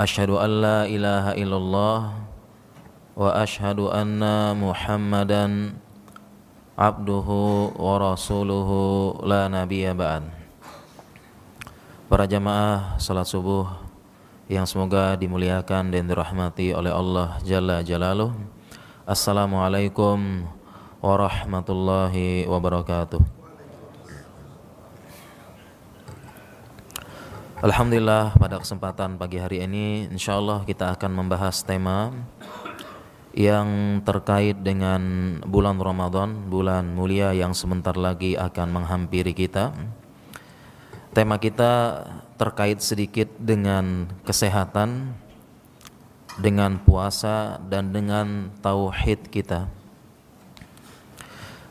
أشهد أن لا إله إلا الله وأشهد أن محمدا عبده ورسوله لا نبي بعد Para jamaah salat subuh yang semoga dimuliakan dan dirahmati oleh Allah Jalla Jalaluh. Assalamualaikum warahmatullahi wabarakatuh. Alhamdulillah pada kesempatan pagi hari ini insya Allah kita akan membahas tema yang terkait dengan bulan Ramadan, bulan mulia yang sebentar lagi akan menghampiri kita. Tema kita terkait sedikit dengan kesehatan, dengan puasa dan dengan tauhid kita.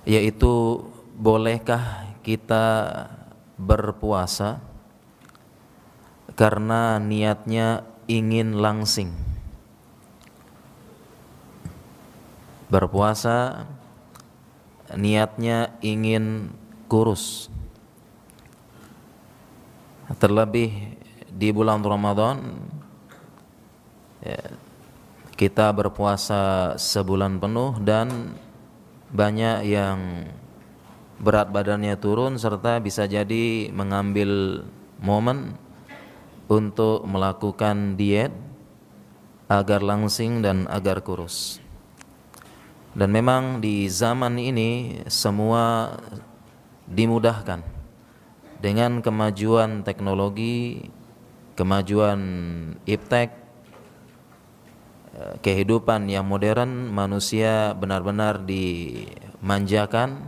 Yaitu bolehkah kita berpuasa karena niatnya ingin langsing. Berpuasa niatnya ingin kurus. Terlebih di bulan Ramadan ya, kita berpuasa sebulan penuh dan banyak yang berat badannya turun serta bisa jadi mengambil momen untuk melakukan diet agar langsing dan agar kurus. Dan memang di zaman ini semua dimudahkan dengan kemajuan teknologi, kemajuan iptek, eh, kehidupan yang modern, manusia benar-benar dimanjakan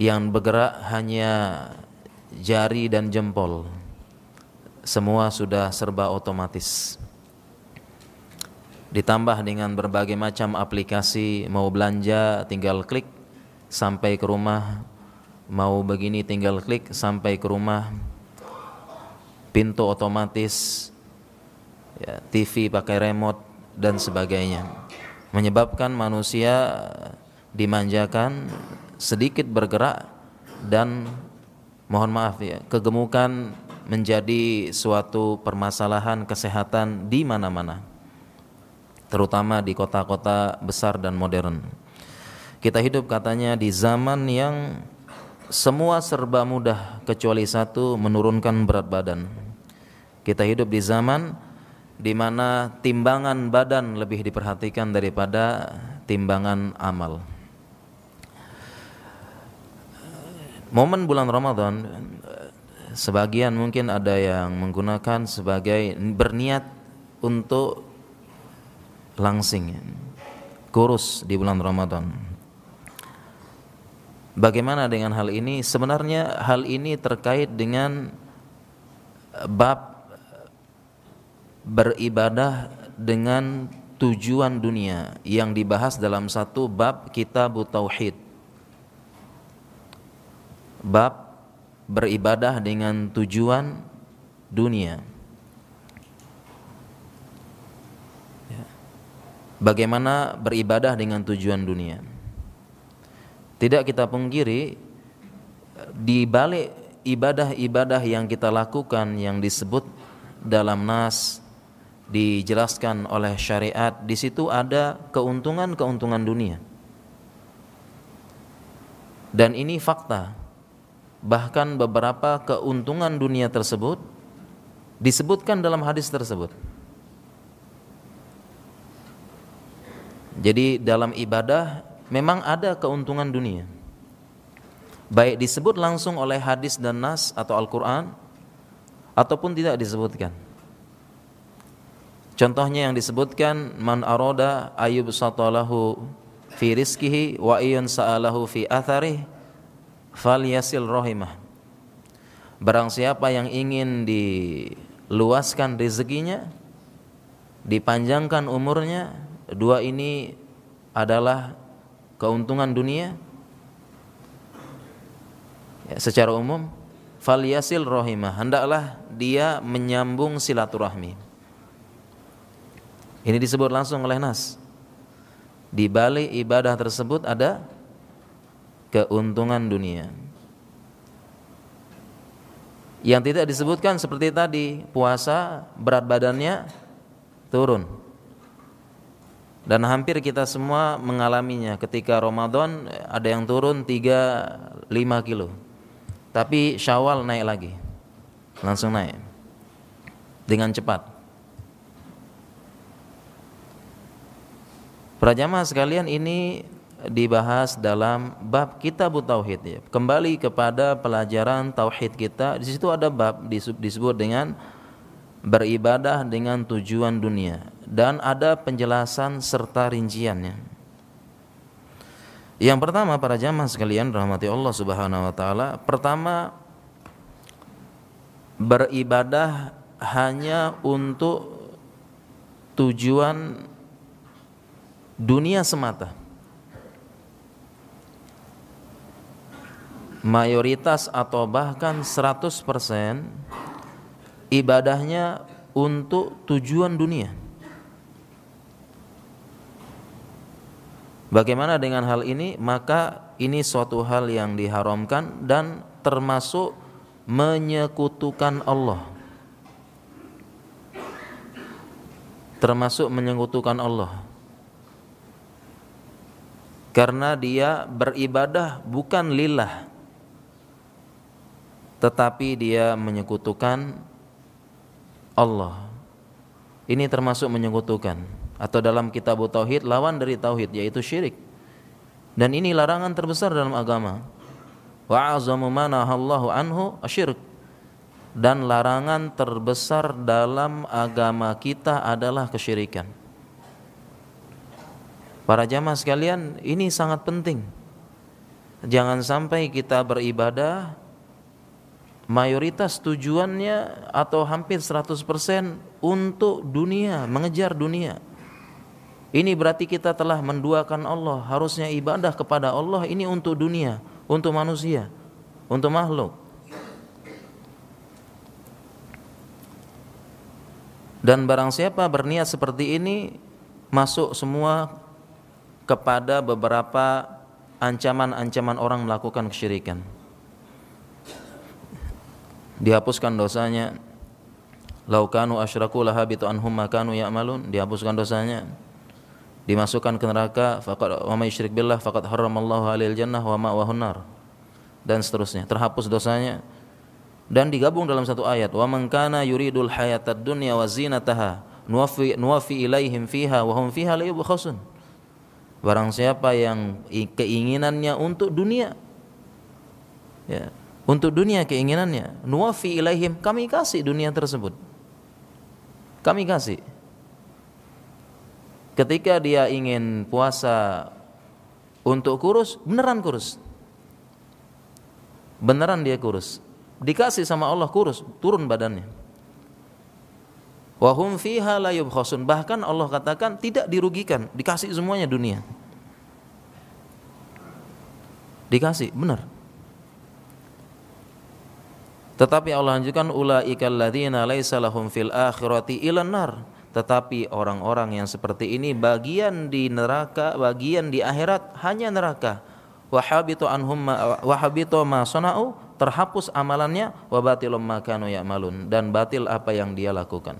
yang bergerak hanya jari dan jempol semua sudah serba otomatis. Ditambah dengan berbagai macam aplikasi, mau belanja tinggal klik sampai ke rumah, mau begini tinggal klik sampai ke rumah, pintu otomatis, ya, TV pakai remote dan sebagainya, menyebabkan manusia dimanjakan sedikit bergerak dan mohon maaf ya kegemukan menjadi suatu permasalahan kesehatan di mana-mana terutama di kota-kota besar dan modern. Kita hidup katanya di zaman yang semua serba mudah kecuali satu menurunkan berat badan. Kita hidup di zaman di mana timbangan badan lebih diperhatikan daripada timbangan amal. Momen bulan Ramadan sebagian mungkin ada yang menggunakan sebagai berniat untuk langsing kurus di bulan Ramadan. Bagaimana dengan hal ini? Sebenarnya hal ini terkait dengan bab beribadah dengan tujuan dunia yang dibahas dalam satu bab kitab tauhid. Bab beribadah dengan tujuan dunia. Ya. Bagaimana beribadah dengan tujuan dunia? Tidak kita pungkiri di balik ibadah-ibadah yang kita lakukan yang disebut dalam nas dijelaskan oleh syariat di situ ada keuntungan-keuntungan dunia. Dan ini fakta bahkan beberapa keuntungan dunia tersebut disebutkan dalam hadis tersebut. Jadi dalam ibadah memang ada keuntungan dunia. Baik disebut langsung oleh hadis dan nas atau Al-Qur'an ataupun tidak disebutkan. Contohnya yang disebutkan man aroda ayub satalahu fi rizkihi wa iyun sa'alahu fi atharih falyasil rohimah Barang siapa yang ingin diluaskan rezekinya dipanjangkan umurnya, dua ini adalah keuntungan dunia. Ya, secara umum, falyasil rohimah, hendaklah dia menyambung silaturahmi. Ini disebut langsung oleh Nas. Di balik ibadah tersebut ada keuntungan dunia. Yang tidak disebutkan seperti tadi, puasa berat badannya turun. Dan hampir kita semua mengalaminya ketika Ramadan ada yang turun 3 5 kilo. Tapi Syawal naik lagi. Langsung naik. Dengan cepat. Para jamaah sekalian ini dibahas dalam bab kitab tauhid ya. Kembali kepada pelajaran tauhid kita, di situ ada bab disebut dengan beribadah dengan tujuan dunia dan ada penjelasan serta rinciannya. Yang pertama para jamaah sekalian rahmati Allah Subhanahu wa taala, pertama beribadah hanya untuk tujuan dunia semata. Mayoritas atau bahkan 100% ibadahnya untuk tujuan dunia. Bagaimana dengan hal ini? Maka ini suatu hal yang diharamkan dan termasuk menyekutukan Allah. Termasuk menyekutukan Allah. Karena dia beribadah bukan lillah tetapi dia menyekutukan Allah. Ini termasuk menyekutukan atau dalam kitab tauhid lawan dari tauhid yaitu syirik. Dan ini larangan terbesar dalam agama. Wa azamu ma nahallahu anhu asyirk. Dan larangan terbesar dalam agama kita adalah kesyirikan. Para jamaah sekalian, ini sangat penting. Jangan sampai kita beribadah mayoritas tujuannya atau hampir 100% untuk dunia, mengejar dunia. Ini berarti kita telah menduakan Allah. Harusnya ibadah kepada Allah ini untuk dunia, untuk manusia, untuk makhluk. Dan barang siapa berniat seperti ini masuk semua kepada beberapa ancaman-ancaman orang melakukan kesyirikan dihapuskan dosanya. Laukanu asyraku lahabitu anhum makanu ya'malun. Dihapuskan dosanya. Dimasukkan ke neraka faqad wa may yusyrik billah faqad haramallahu alaihi jannah wa ma'wahu nar. Dan seterusnya. Terhapus dosanya. Dan digabung dalam satu ayat wa man kana yuridul hayatad dunya wa zinataha nuwafi nuwafi ilaihim fiha wa hum fiha la yubkhasun barang siapa yang keinginannya untuk dunia ya untuk dunia keinginannya. Nuwafi ilaihim kami kasih dunia tersebut. Kami kasih. Ketika dia ingin puasa untuk kurus beneran kurus. Beneran dia kurus. Dikasih sama Allah kurus turun badannya. Wahum fiha la yubkhasun. Bahkan Allah katakan tidak dirugikan. Dikasih semuanya dunia. Dikasih benar tetapi Allah lanjutkan ulaikal ladzina laisa lahum fil akhirati ilan nar. Tetapi orang-orang yang seperti ini bagian di neraka, bagian di akhirat hanya neraka. Wahabitu anhum wahabitu ma sanau terhapus amalannya wa batilum ma kanu ya'malun dan batil apa yang dia lakukan.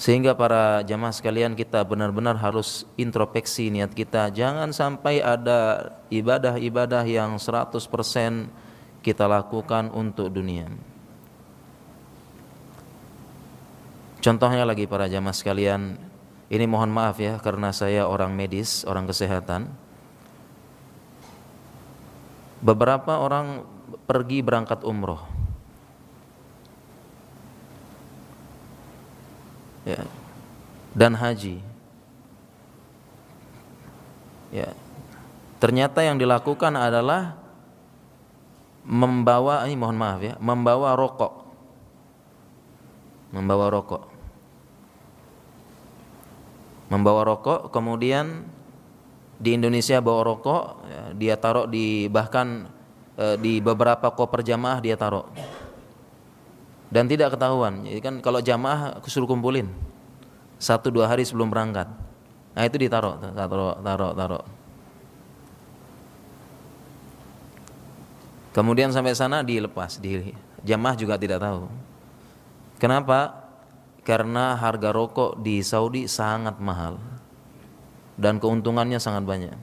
Sehingga para jamaah sekalian kita benar-benar harus introspeksi niat kita. Jangan sampai ada ibadah-ibadah yang 100% kita lakukan untuk dunia. Contohnya lagi para jamaah sekalian, ini mohon maaf ya karena saya orang medis, orang kesehatan. Beberapa orang pergi berangkat umroh ya, dan haji. Ya. Ternyata yang dilakukan adalah membawa ini mohon maaf ya, membawa rokok. membawa rokok. Membawa rokok, kemudian di Indonesia bawa rokok, ya, dia taruh di bahkan e, di beberapa koper jamaah dia taruh. Dan tidak ketahuan. Jadi kan kalau jamaah suruh kumpulin satu dua hari sebelum berangkat. Nah itu ditaruh, taruh, taruh, taruh. Kemudian sampai sana dilepas, di jamaah juga tidak tahu. Kenapa? Karena harga rokok di Saudi sangat mahal dan keuntungannya sangat banyak.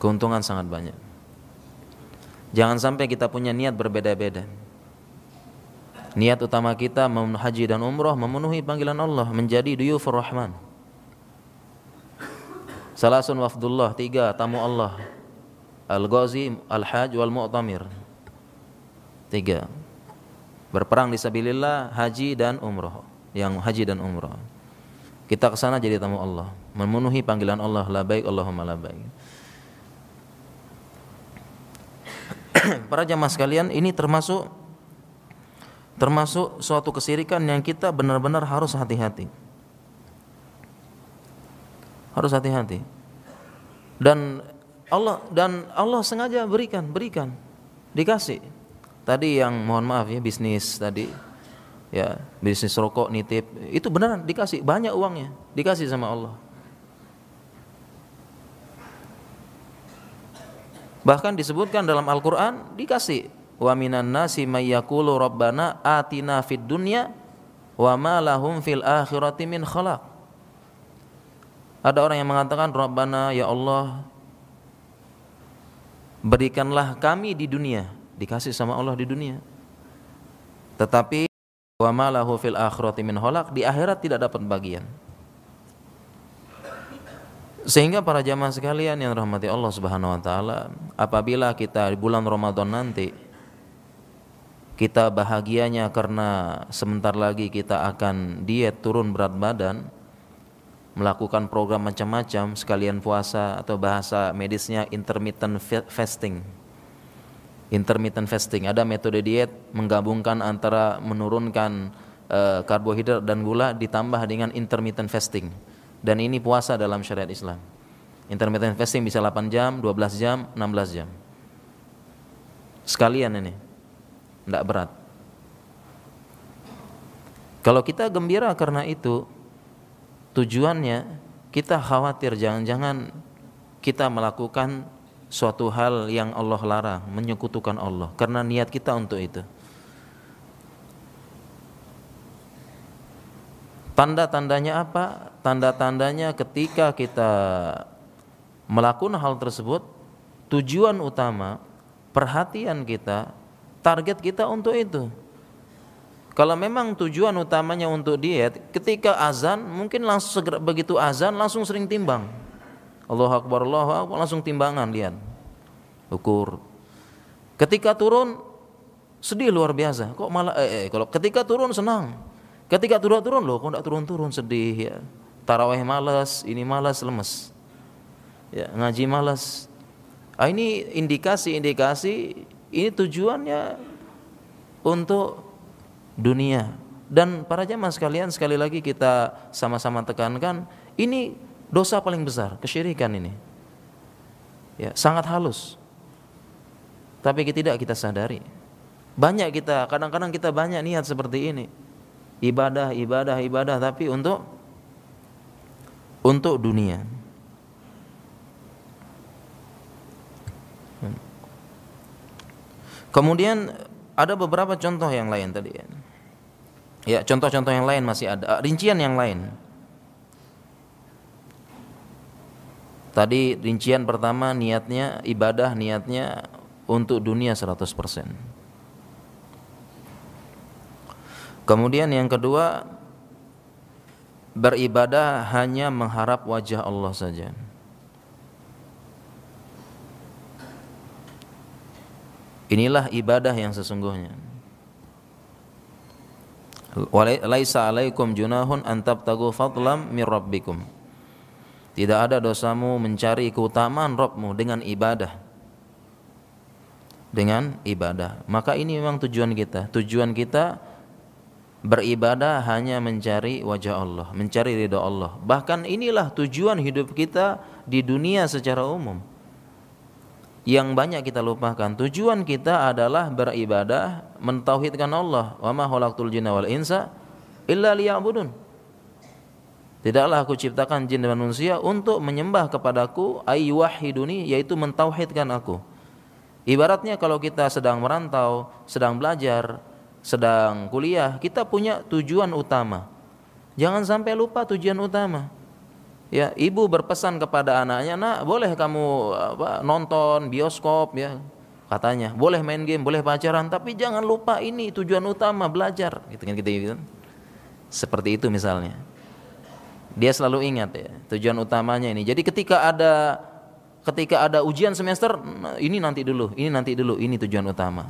Keuntungan sangat banyak. Jangan sampai kita punya niat berbeda-beda. Niat utama kita haji dan umroh memenuhi panggilan Allah menjadi duyufur rahman. Salasun wafdullah tiga tamu Allah. Al-Ghazi, Al-Hajj wal Mu'tamir. Tiga. Berperang di sabilillah, haji dan umroh. Yang haji dan umroh. Kita ke sana jadi tamu Allah, memenuhi panggilan Allah, la baik Allahumma la baik. Para jamaah sekalian, ini termasuk termasuk suatu kesirikan yang kita benar-benar harus hati-hati. Harus hati-hati. Dan Allah dan Allah sengaja berikan, berikan, dikasih tadi yang mohon maaf ya bisnis tadi ya bisnis rokok nitip itu beneran dikasih banyak uangnya dikasih sama Allah bahkan disebutkan dalam Al-Quran dikasih wa minan nasi mayyakulu rabbana atina fid dunya wa ma lahum fil akhirati min khalaq ada orang yang mengatakan rabbana ya Allah berikanlah kami di dunia dikasih sama Allah di dunia. Tetapi wa malahu fil akhirati min holak di akhirat tidak dapat bagian. Sehingga para jamaah sekalian yang rahmati Allah Subhanahu wa taala, apabila kita di bulan Ramadan nanti kita bahagianya karena sebentar lagi kita akan diet turun berat badan, melakukan program macam-macam sekalian puasa atau bahasa medisnya intermittent fasting intermittent fasting. Ada metode diet menggabungkan antara menurunkan uh, karbohidrat dan gula ditambah dengan intermittent fasting. Dan ini puasa dalam syariat Islam. Intermittent fasting bisa 8 jam, 12 jam, 16 jam. Sekalian ini. Tidak berat. Kalau kita gembira karena itu, tujuannya kita khawatir jangan-jangan kita melakukan suatu hal yang Allah larang, menyekutukan Allah karena niat kita untuk itu. Tanda-tandanya apa? Tanda-tandanya ketika kita melakukan hal tersebut, tujuan utama, perhatian kita, target kita untuk itu. Kalau memang tujuan utamanya untuk diet, ketika azan mungkin langsung segera begitu azan langsung sering timbang. Allah Akbar, Allah Akbar, langsung timbangan lihat. Ukur. Ketika turun sedih luar biasa. Kok malah eh, eh kalau ketika turun senang. Ketika turun-turun loh, kok enggak turun-turun sedih ya. Tarawih malas, ini malas, lemes. Ya, ngaji malas. Ah, ini indikasi-indikasi ini tujuannya untuk dunia. Dan para jamaah sekalian sekali lagi kita sama-sama tekankan ini dosa paling besar, kesyirikan ini. Ya, sangat halus. Tapi tidak kita sadari. Banyak kita, kadang-kadang kita banyak niat seperti ini. Ibadah, ibadah, ibadah tapi untuk untuk dunia. Kemudian ada beberapa contoh yang lain tadi ya. Contoh-contoh yang lain masih ada, rincian yang lain. Tadi rincian pertama niatnya ibadah niatnya untuk dunia 100%. Kemudian yang kedua beribadah hanya mengharap wajah Allah saja. Inilah ibadah yang sesungguhnya. Laisa alaikum junahun an tabtagu fadlam min rabbikum tidak ada dosamu mencari keutamaan Rabbmu dengan ibadah. dengan ibadah. Maka ini memang tujuan kita. Tujuan kita beribadah hanya mencari wajah Allah, mencari ridha Allah. Bahkan inilah tujuan hidup kita di dunia secara umum. Yang banyak kita lupakan. Tujuan kita adalah beribadah, mentauhidkan Allah. Wa ma khalaqtul jinna wal insa illa liya'budun. Tidaklah aku ciptakan jin dan manusia untuk menyembah kepadaku ayyuhiduni yaitu mentauhidkan aku. Ibaratnya kalau kita sedang merantau, sedang belajar, sedang kuliah, kita punya tujuan utama. Jangan sampai lupa tujuan utama. Ya, ibu berpesan kepada anaknya, "Nak, boleh kamu apa, nonton bioskop ya." Katanya, "Boleh main game, boleh pacaran, tapi jangan lupa ini tujuan utama belajar." Gitu kan gitu, gitu. Seperti itu misalnya. Dia selalu ingat ya, tujuan utamanya ini. Jadi ketika ada ketika ada ujian semester ini nanti dulu, ini nanti dulu, ini tujuan utama.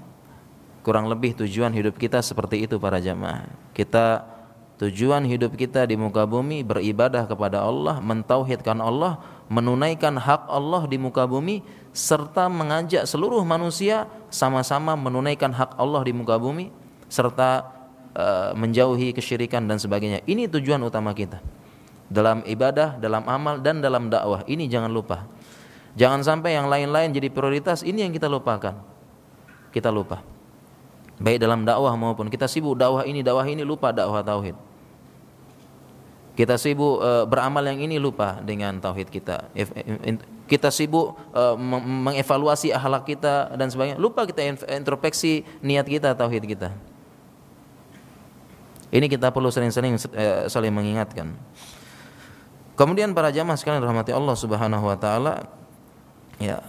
Kurang lebih tujuan hidup kita seperti itu para jamaah. Kita tujuan hidup kita di muka bumi beribadah kepada Allah, mentauhidkan Allah, menunaikan hak Allah di muka bumi serta mengajak seluruh manusia sama-sama menunaikan hak Allah di muka bumi serta uh, menjauhi kesyirikan dan sebagainya. Ini tujuan utama kita. Dalam ibadah, dalam amal dan dalam dakwah. Ini jangan lupa. Jangan sampai yang lain-lain jadi prioritas, ini yang kita lupakan. Kita lupa. Baik dalam dakwah maupun kita sibuk dakwah ini, dakwah ini lupa dakwah tauhid. Kita sibuk uh, beramal yang ini lupa dengan tauhid kita. Kita sibuk uh, mengevaluasi akhlak kita dan sebagainya. Lupa kita introspeksi niat kita, tauhid kita. Ini kita perlu sering-sering uh, saling mengingatkan. Kemudian para jamaah sekalian rahmati Allah Subhanahu wa taala, Ya,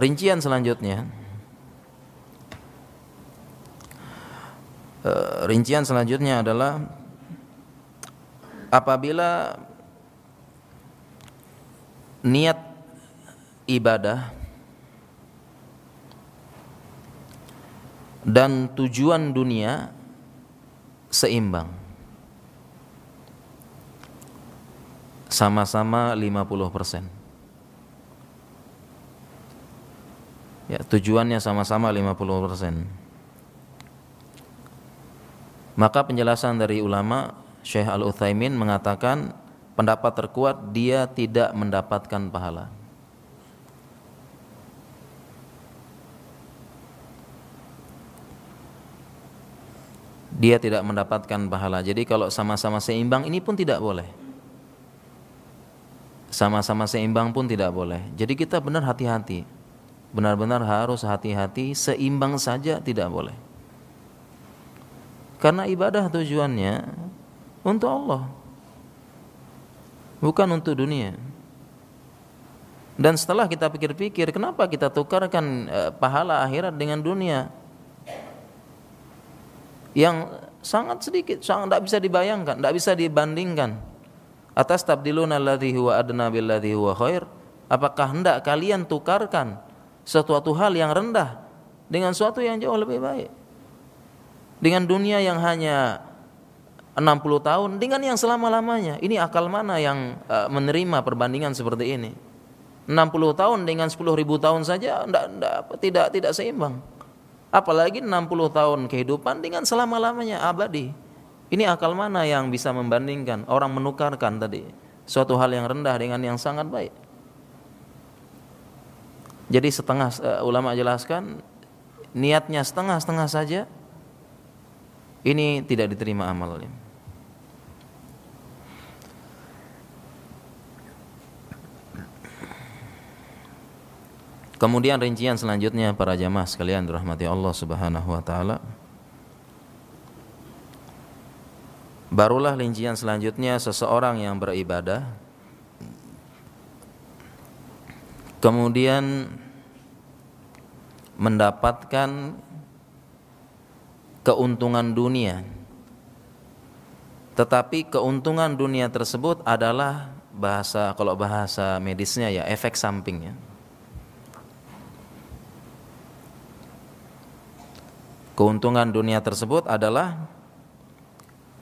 rincian selanjutnya. Eh, rincian selanjutnya adalah apabila niat ibadah dan tujuan dunia seimbang. Sama-sama 50 persen. Ya, tujuannya sama-sama 50%. Maka penjelasan dari ulama Syekh Al-Utsaimin mengatakan pendapat terkuat dia tidak mendapatkan pahala. Dia tidak mendapatkan pahala. Jadi kalau sama-sama seimbang ini pun tidak boleh. Sama-sama seimbang pun tidak boleh. Jadi kita benar hati-hati benar-benar harus hati-hati seimbang saja tidak boleh karena ibadah tujuannya untuk Allah. Bukan untuk dunia. Dan setelah kita pikir-pikir kenapa kita tukarkan e, pahala akhirat dengan dunia? Yang sangat sedikit sangat tidak bisa dibayangkan tidak bisa dibandingkan. Atas tabdiluna alladhi huwa adna billadhi huwa khair? Apakah hendak kalian tukarkan sesuatu hal yang rendah dengan sesuatu yang jauh lebih baik. Dengan dunia yang hanya 60 tahun dengan yang selama-lamanya. Ini akal mana yang uh, menerima perbandingan seperti ini? 60 tahun dengan 10 ribu tahun saja enggak, enggak, tidak tidak seimbang. Apalagi 60 tahun kehidupan dengan selama-lamanya abadi. Ini akal mana yang bisa membandingkan orang menukarkan tadi suatu hal yang rendah dengan yang sangat baik. Jadi setengah uh, ulama jelaskan niatnya setengah-setengah saja ini tidak diterima amalnya. Kemudian rincian selanjutnya para jamaah sekalian dirahmati Allah Subhanahu wa taala. Barulah rincian selanjutnya seseorang yang beribadah kemudian mendapatkan keuntungan dunia. Tetapi keuntungan dunia tersebut adalah bahasa kalau bahasa medisnya ya efek sampingnya. Keuntungan dunia tersebut adalah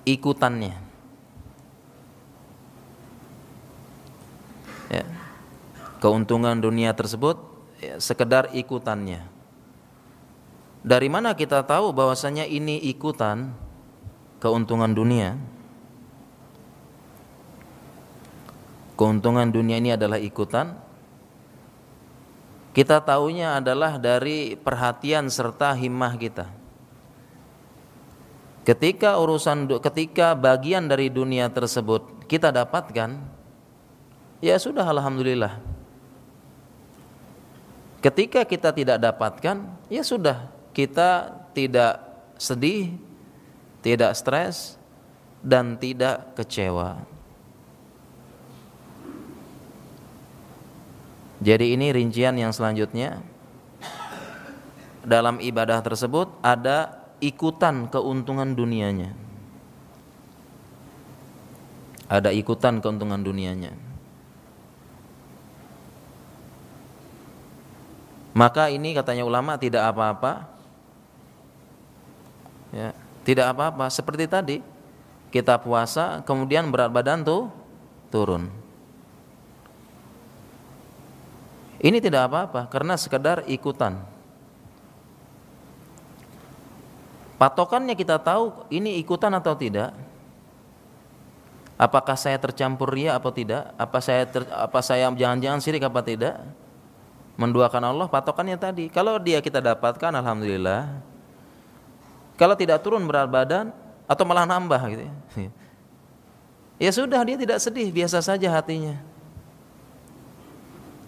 ikutannya. Ya. Keuntungan dunia tersebut ya, sekedar ikutannya. Dari mana kita tahu bahwasanya ini ikutan keuntungan dunia? Keuntungan dunia ini adalah ikutan. Kita tahunya adalah dari perhatian serta himmah kita. Ketika urusan ketika bagian dari dunia tersebut kita dapatkan, ya sudah alhamdulillah. Ketika kita tidak dapatkan, ya sudah, kita tidak sedih, tidak stres, dan tidak kecewa. Jadi ini rincian yang selanjutnya dalam ibadah tersebut ada ikutan keuntungan dunianya. Ada ikutan keuntungan dunianya. Maka ini katanya ulama tidak apa-apa ya, tidak apa-apa seperti tadi. Kita puasa kemudian berat badan tuh turun. Ini tidak apa-apa karena sekedar ikutan. Patokannya kita tahu ini ikutan atau tidak. Apakah saya tercampur ria atau tidak? Apa saya ter, apa saya jangan-jangan sirik apa tidak? Menduakan Allah patokannya tadi. Kalau dia kita dapatkan alhamdulillah kalau tidak turun berat badan atau malah nambah gitu ya. Ya sudah dia tidak sedih, biasa saja hatinya.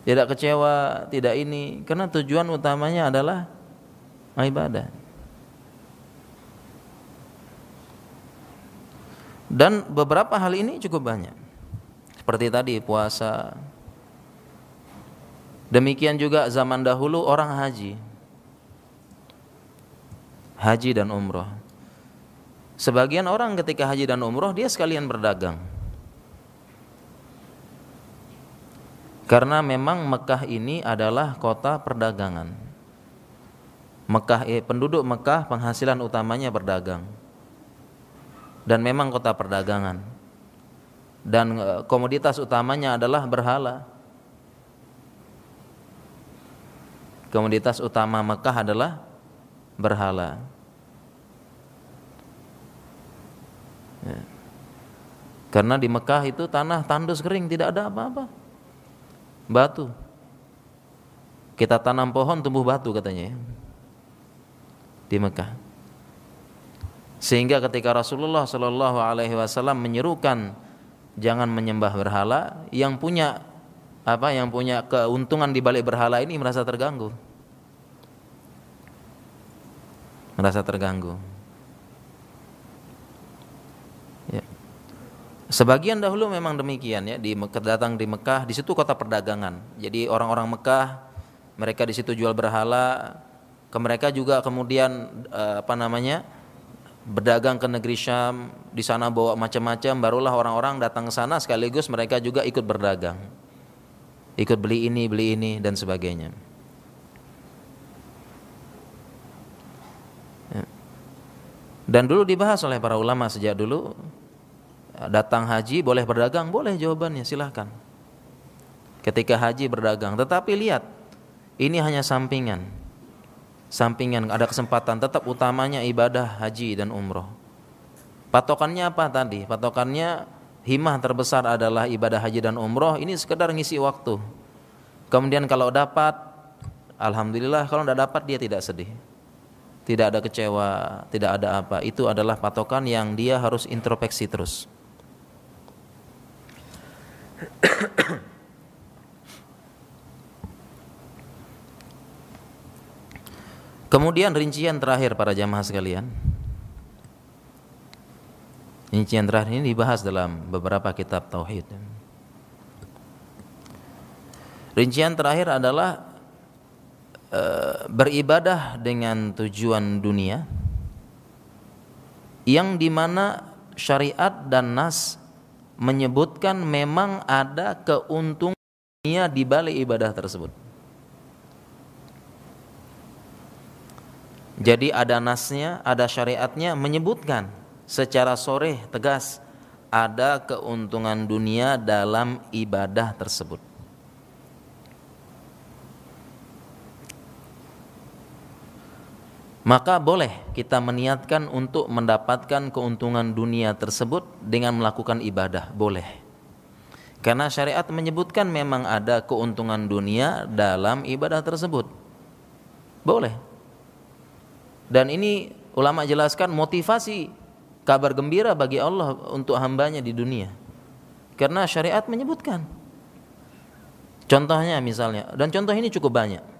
Tidak kecewa, tidak ini karena tujuan utamanya adalah ibadah. Dan beberapa hal ini cukup banyak. Seperti tadi puasa. Demikian juga zaman dahulu orang haji haji dan umroh. Sebagian orang ketika haji dan umroh dia sekalian berdagang. Karena memang Mekah ini adalah kota perdagangan. Mekah eh, penduduk Mekah penghasilan utamanya berdagang. Dan memang kota perdagangan. Dan eh, komoditas utamanya adalah berhala. Komoditas utama Mekah adalah berhala. Ya. Karena di Mekah itu tanah tandus kering, tidak ada apa-apa. Batu. Kita tanam pohon tumbuh batu katanya ya. Di Mekah. Sehingga ketika Rasulullah Shallallahu alaihi wasallam menyerukan jangan menyembah berhala, yang punya apa yang punya keuntungan di balik berhala ini merasa terganggu. Merasa terganggu. Ya. Sebagian dahulu memang demikian ya di datang di Mekah, di situ kota perdagangan. Jadi orang-orang Mekah mereka di situ jual berhala, ke mereka juga kemudian eh, apa namanya? berdagang ke negeri Syam, di sana bawa macam-macam, barulah orang-orang datang ke sana sekaligus mereka juga ikut berdagang. Ikut beli ini, beli ini dan sebagainya. Dan dulu dibahas oleh para ulama sejak dulu datang haji boleh berdagang, boleh jawabannya silahkan. Ketika haji berdagang, tetapi lihat ini hanya sampingan. Sampingan ada kesempatan tetap utamanya ibadah haji dan umroh. Patokannya apa tadi? Patokannya himah terbesar adalah ibadah haji dan umroh. Ini sekedar ngisi waktu. Kemudian kalau dapat, alhamdulillah. Kalau tidak dapat dia tidak sedih tidak ada kecewa, tidak ada apa. Itu adalah patokan yang dia harus introspeksi terus. Kemudian rincian terakhir para jamaah sekalian. Rincian terakhir ini dibahas dalam beberapa kitab tauhid. Rincian terakhir adalah Eh, beribadah dengan tujuan dunia yang di mana syariat dan nas menyebutkan memang ada keuntungan dunia di balik ibadah tersebut. Jadi ada nasnya, ada syariatnya menyebutkan secara sore tegas ada keuntungan dunia dalam ibadah tersebut. Maka boleh kita meniatkan untuk mendapatkan keuntungan dunia tersebut dengan melakukan ibadah, boleh. Karena syariat menyebutkan memang ada keuntungan dunia dalam ibadah tersebut. Boleh. Dan ini ulama jelaskan motivasi kabar gembira bagi Allah untuk hambanya di dunia. Karena syariat menyebutkan. Contohnya misalnya, dan contoh ini cukup banyak.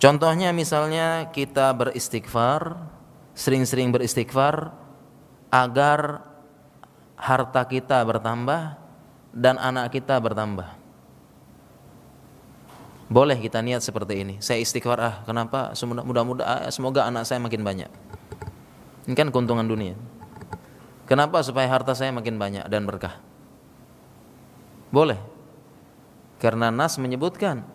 Contohnya misalnya kita beristighfar, sering-sering beristighfar agar harta kita bertambah dan anak kita bertambah. Boleh kita niat seperti ini. Saya istighfar ah, kenapa? Mudah-mudahan ah, semoga anak saya makin banyak. Ini kan keuntungan dunia. Kenapa? Supaya harta saya makin banyak dan berkah. Boleh. Karena Nas menyebutkan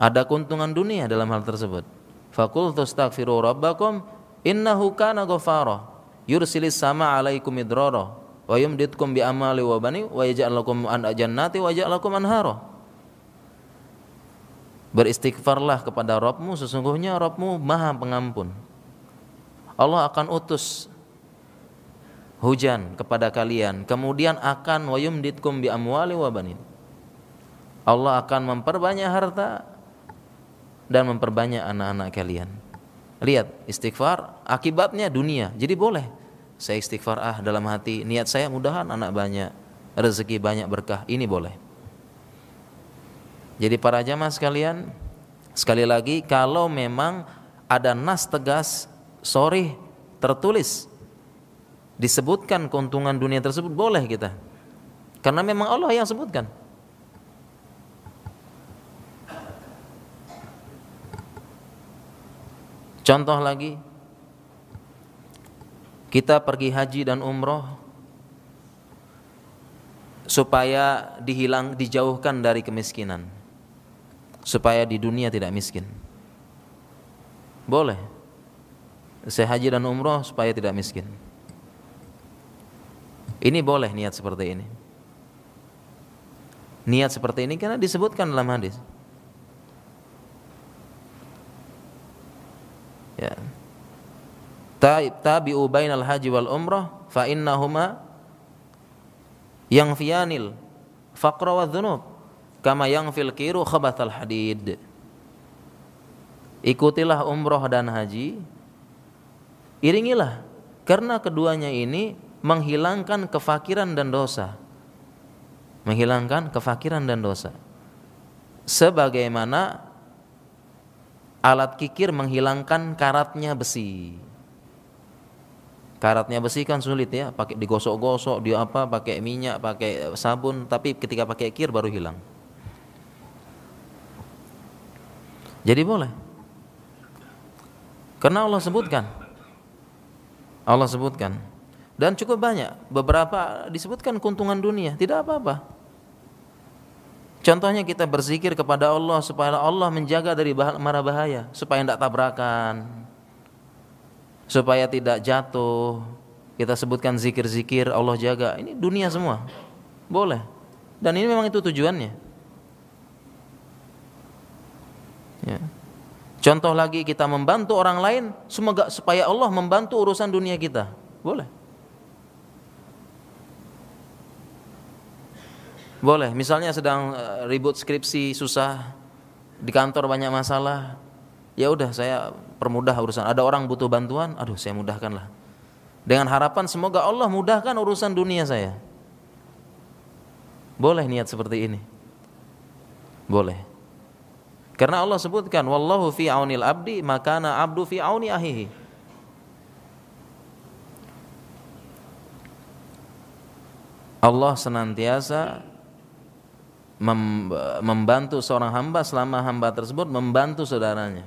ada keuntungan dunia dalam hal tersebut. Fakul tastaghfiru rabbakum innahu kana ghafara yursilis sama alaikum idrara wa yumditkum bi amali wa bani wa yaj'al lakum an jannati wa yaj'al lakum anhara. Beristighfarlah kepada Rabbmu sesungguhnya Rabbmu Maha Pengampun. Allah akan utus hujan kepada kalian kemudian akan wa yumditkum bi amwali wa banin. Allah akan memperbanyak harta dan memperbanyak anak-anak kalian. Lihat, istighfar akibatnya dunia. Jadi boleh saya istighfar ah dalam hati niat saya mudahan anak banyak, rezeki banyak berkah. Ini boleh. Jadi para jamaah sekalian, sekali lagi kalau memang ada nas tegas sorry tertulis disebutkan keuntungan dunia tersebut boleh kita. Karena memang Allah yang sebutkan. Contoh lagi, kita pergi haji dan umroh supaya dihilang, dijauhkan dari kemiskinan, supaya di dunia tidak miskin. Boleh. Saya haji dan umroh supaya tidak miskin. Ini boleh niat seperti ini. Niat seperti ini karena disebutkan dalam hadis. Ya. Tabi'u bainal haji wal umrah fa innahuma yang fianil faqra wa dhunub kama yang fil kiru khabathal hadid. Ikutilah umroh dan haji iringilah karena keduanya ini menghilangkan kefakiran dan dosa. Menghilangkan kefakiran dan dosa. Sebagaimana alat kikir menghilangkan karatnya besi. Karatnya besi kan sulit ya, pakai digosok-gosok, dia apa, pakai minyak, pakai sabun, tapi ketika pakai kir baru hilang. Jadi boleh. Karena Allah sebutkan. Allah sebutkan. Dan cukup banyak, beberapa disebutkan keuntungan dunia, tidak apa-apa. Contohnya kita berzikir kepada Allah supaya Allah menjaga dari mara bahaya, supaya tidak tabrakan, supaya tidak jatuh. Kita sebutkan zikir-zikir Allah jaga. Ini dunia semua. Boleh. Dan ini memang itu tujuannya. Ya. Contoh lagi kita membantu orang lain semoga supaya Allah membantu urusan dunia kita. Boleh. Boleh, misalnya sedang eh, ribut skripsi susah di kantor banyak masalah, ya udah saya permudah urusan. Ada orang butuh bantuan, aduh saya mudahkanlah. Dengan harapan semoga Allah mudahkan urusan dunia saya. Boleh niat seperti ini. Boleh. Karena Allah sebutkan wallahu fi aunil abdi makana abdu fi auni ahihi. Allah senantiasa membantu seorang hamba selama hamba tersebut membantu saudaranya.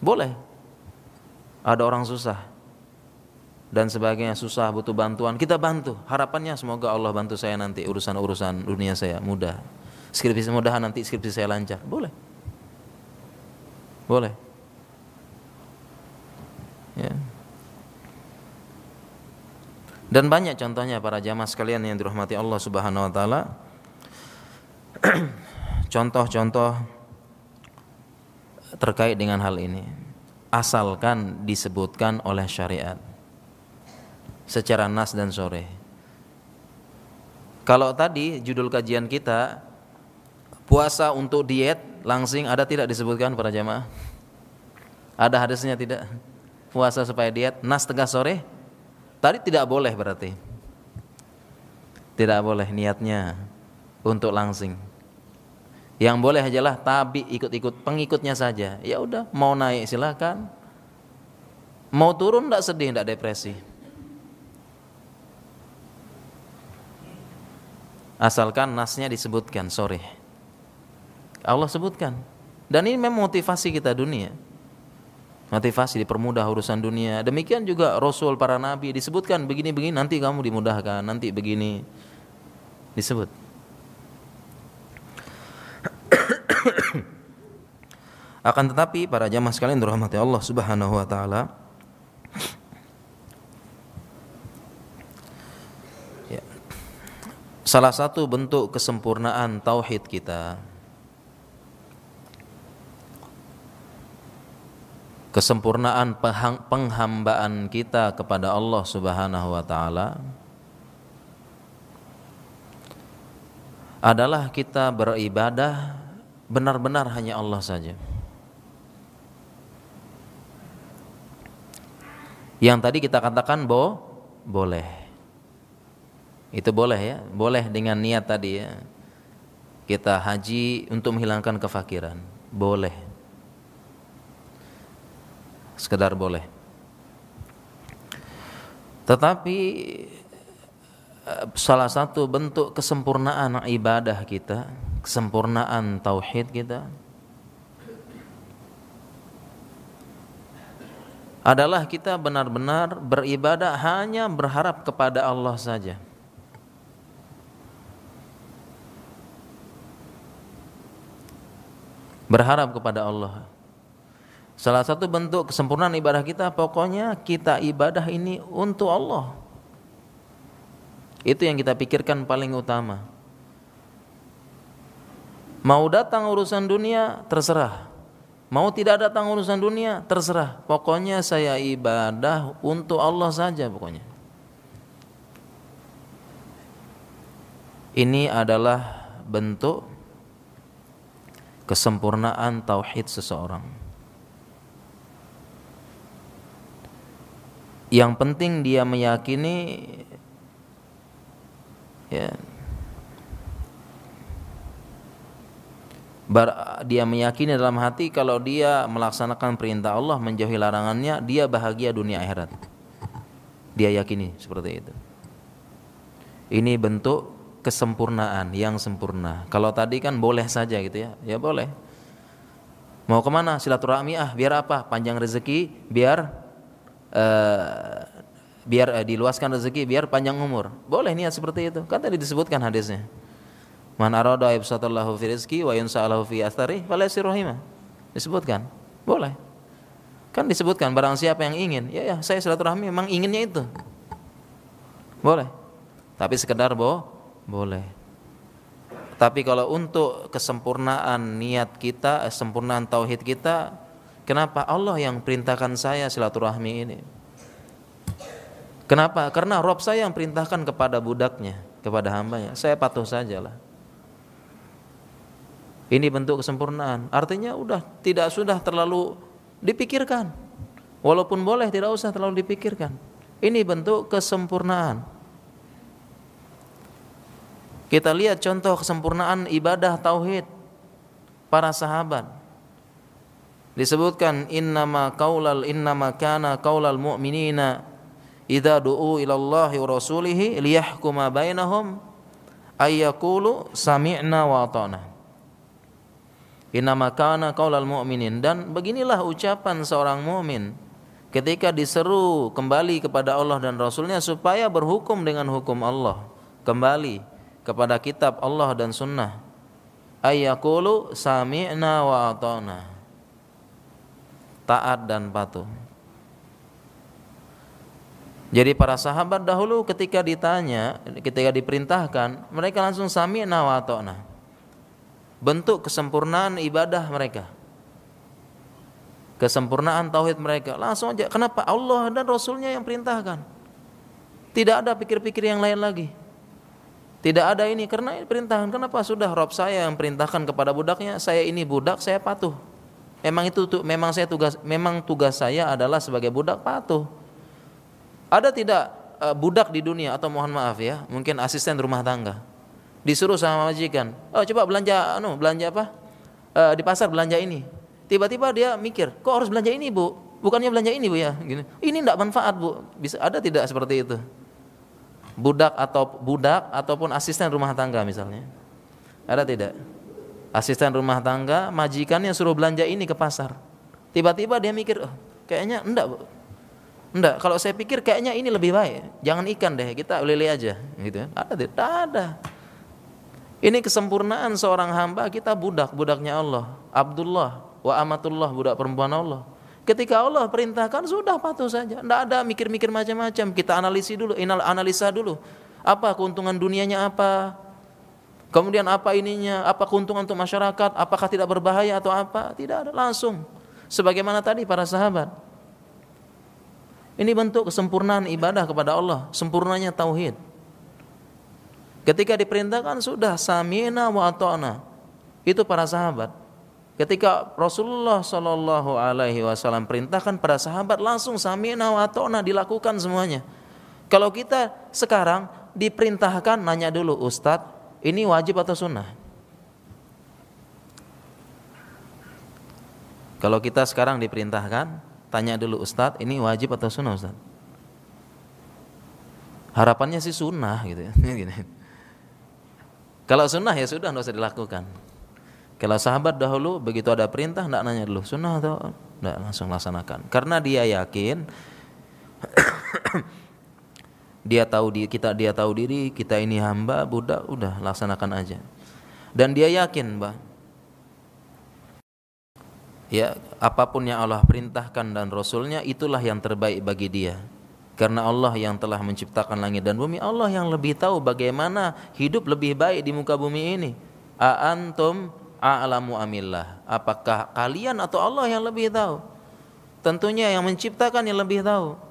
Boleh. Ada orang susah. Dan sebagainya susah butuh bantuan. Kita bantu. Harapannya semoga Allah bantu saya nanti urusan-urusan dunia saya. Mudah. Skripsi mudahan nanti skripsi saya lancar. Boleh. Boleh. Ya. Dan banyak contohnya para jamaah sekalian yang dirahmati Allah Subhanahu wa taala contoh-contoh terkait dengan hal ini asalkan disebutkan oleh syariat secara nas dan sore. Kalau tadi judul kajian kita puasa untuk diet langsing ada tidak disebutkan para jamaah? Ada hadisnya tidak? Puasa supaya diet nas tegas sore? Tadi tidak boleh berarti. Tidak boleh niatnya untuk langsing. Yang boleh ajalah tabi ikut-ikut pengikutnya saja. Ya udah, mau naik silakan. Mau turun tidak sedih, tidak depresi. Asalkan nasnya disebutkan sore. Allah sebutkan. Dan ini memang motivasi kita dunia. Motivasi dipermudah urusan dunia. Demikian juga Rasul para nabi disebutkan begini-begini nanti kamu dimudahkan, nanti begini. Disebut. Akan tetapi para jamaah sekalian dirahmati Allah Subhanahu wa taala ya. Salah satu bentuk kesempurnaan tauhid kita kesempurnaan penghambaan kita kepada Allah Subhanahu wa taala adalah kita beribadah benar-benar hanya Allah saja. Yang tadi kita katakan bo boleh. Itu boleh ya, boleh dengan niat tadi ya. Kita haji untuk menghilangkan kefakiran, boleh. Sekedar boleh. Tetapi eh, salah satu bentuk kesempurnaan ibadah kita, kesempurnaan tauhid kita adalah kita benar-benar beribadah hanya berharap kepada Allah saja. Berharap kepada Allah. Salah satu bentuk kesempurnaan ibadah kita pokoknya kita ibadah ini untuk Allah. Itu yang kita pikirkan paling utama. Mau datang urusan dunia terserah. Mau tidak datang urusan dunia, terserah. Pokoknya saya ibadah untuk Allah saja pokoknya. Ini adalah bentuk kesempurnaan tauhid seseorang. Yang penting dia meyakini ya dia meyakini dalam hati kalau dia melaksanakan perintah Allah menjauhi larangannya dia bahagia dunia akhirat dia yakini seperti itu. Ini bentuk kesempurnaan yang sempurna. Kalau tadi kan boleh saja gitu ya. Ya boleh. Mau ke mana? Silaturahmi ah biar apa? Panjang rezeki biar uh, biar uh, diluaskan rezeki biar panjang umur. Boleh niat seperti itu. Kan tadi disebutkan hadisnya Man arada ibsatallahu fi rizki wa yunsa'alahu fi athari falaysi rahimah. Disebutkan. Boleh. Kan disebutkan barang siapa yang ingin, ya ya saya silaturahmi memang inginnya itu. Boleh. Tapi sekedar boh, boleh. Tapi kalau untuk kesempurnaan niat kita, kesempurnaan tauhid kita, kenapa Allah yang perintahkan saya silaturahmi ini? Kenapa? Karena Rob saya yang perintahkan kepada budaknya, kepada hambanya. Saya patuh sajalah. Ini bentuk kesempurnaan. Artinya udah tidak sudah terlalu dipikirkan. Walaupun boleh tidak usah terlalu dipikirkan. Ini bentuk kesempurnaan. Kita lihat contoh kesempurnaan ibadah tauhid para sahabat. Disebutkan innama qaulal innama kana qaulal mu'minina idza du'u ila Allah wa rasulihi liyahkuma bainahum ayyaqulu sami'na wa ata'na. Inama kana qaulal mu'minin. Dan beginilah ucapan seorang mukmin ketika diseru kembali kepada Allah dan Rasulnya supaya berhukum dengan hukum Allah. Kembali kepada kitab Allah dan sunnah. Ayyakulu sami'na wa ata'na. Taat dan patuh. Jadi para sahabat dahulu ketika ditanya ketika diperintahkan mereka langsung sami'na wa ata'na bentuk kesempurnaan ibadah mereka. kesempurnaan tauhid mereka. Langsung aja. Kenapa? Allah dan Rasulnya yang perintahkan. Tidak ada pikir-pikir yang lain lagi. Tidak ada ini karena ini perintahkan. Kenapa sudah Rob saya yang perintahkan kepada budaknya, saya ini budak, saya patuh. Memang itu memang saya tugas memang tugas saya adalah sebagai budak patuh. Ada tidak uh, budak di dunia atau mohon maaf ya, mungkin asisten rumah tangga. Disuruh sama majikan, "Oh, coba belanja anu, belanja apa? Uh, di pasar belanja ini." Tiba-tiba dia mikir, "Kok harus belanja ini, Bu? Bukannya belanja ini, Bu ya?" Gini. Ini tidak manfaat, Bu. Bisa ada tidak seperti itu? Budak atau budak ataupun asisten rumah tangga misalnya. Ada tidak? asisten rumah tangga majikannya suruh belanja ini ke pasar tiba-tiba dia mikir oh, kayaknya enggak bu enggak kalau saya pikir kayaknya ini lebih baik jangan ikan deh kita lele aja gitu ada tidak ada ini kesempurnaan seorang hamba kita budak budaknya Allah Abdullah wa amatullah budak perempuan Allah ketika Allah perintahkan sudah patuh saja tidak ada mikir-mikir macam-macam kita analisi dulu analisa dulu apa keuntungan dunianya apa Kemudian apa ininya? Apa keuntungan untuk masyarakat? Apakah tidak berbahaya atau apa? Tidak ada langsung. Sebagaimana tadi para sahabat. Ini bentuk kesempurnaan ibadah kepada Allah, sempurnanya tauhid. Ketika diperintahkan sudah samina wa ata'na. Itu para sahabat. Ketika Rasulullah Shallallahu Alaihi Wasallam perintahkan para sahabat langsung samina wa ata'na dilakukan semuanya. Kalau kita sekarang diperintahkan nanya dulu Ustadz ini wajib atau sunnah? Kalau kita sekarang diperintahkan, tanya dulu Ustadz, ini wajib atau sunnah Ustadz? Harapannya sih sunnah gitu ya. Kalau sunnah ya sudah nggak usah dilakukan. Kalau sahabat dahulu begitu ada perintah tidak nanya dulu sunnah atau tidak langsung laksanakan. Karena dia yakin dia tahu di kita dia tahu diri kita ini hamba budak udah laksanakan aja dan dia yakin bah ya apa pun yang Allah perintahkan dan Rasulnya itulah yang terbaik bagi dia karena Allah yang telah menciptakan langit dan bumi Allah yang lebih tahu bagaimana hidup lebih baik di muka bumi ini a antum a'lamu amillah apakah kalian atau Allah yang lebih tahu tentunya yang menciptakan yang lebih tahu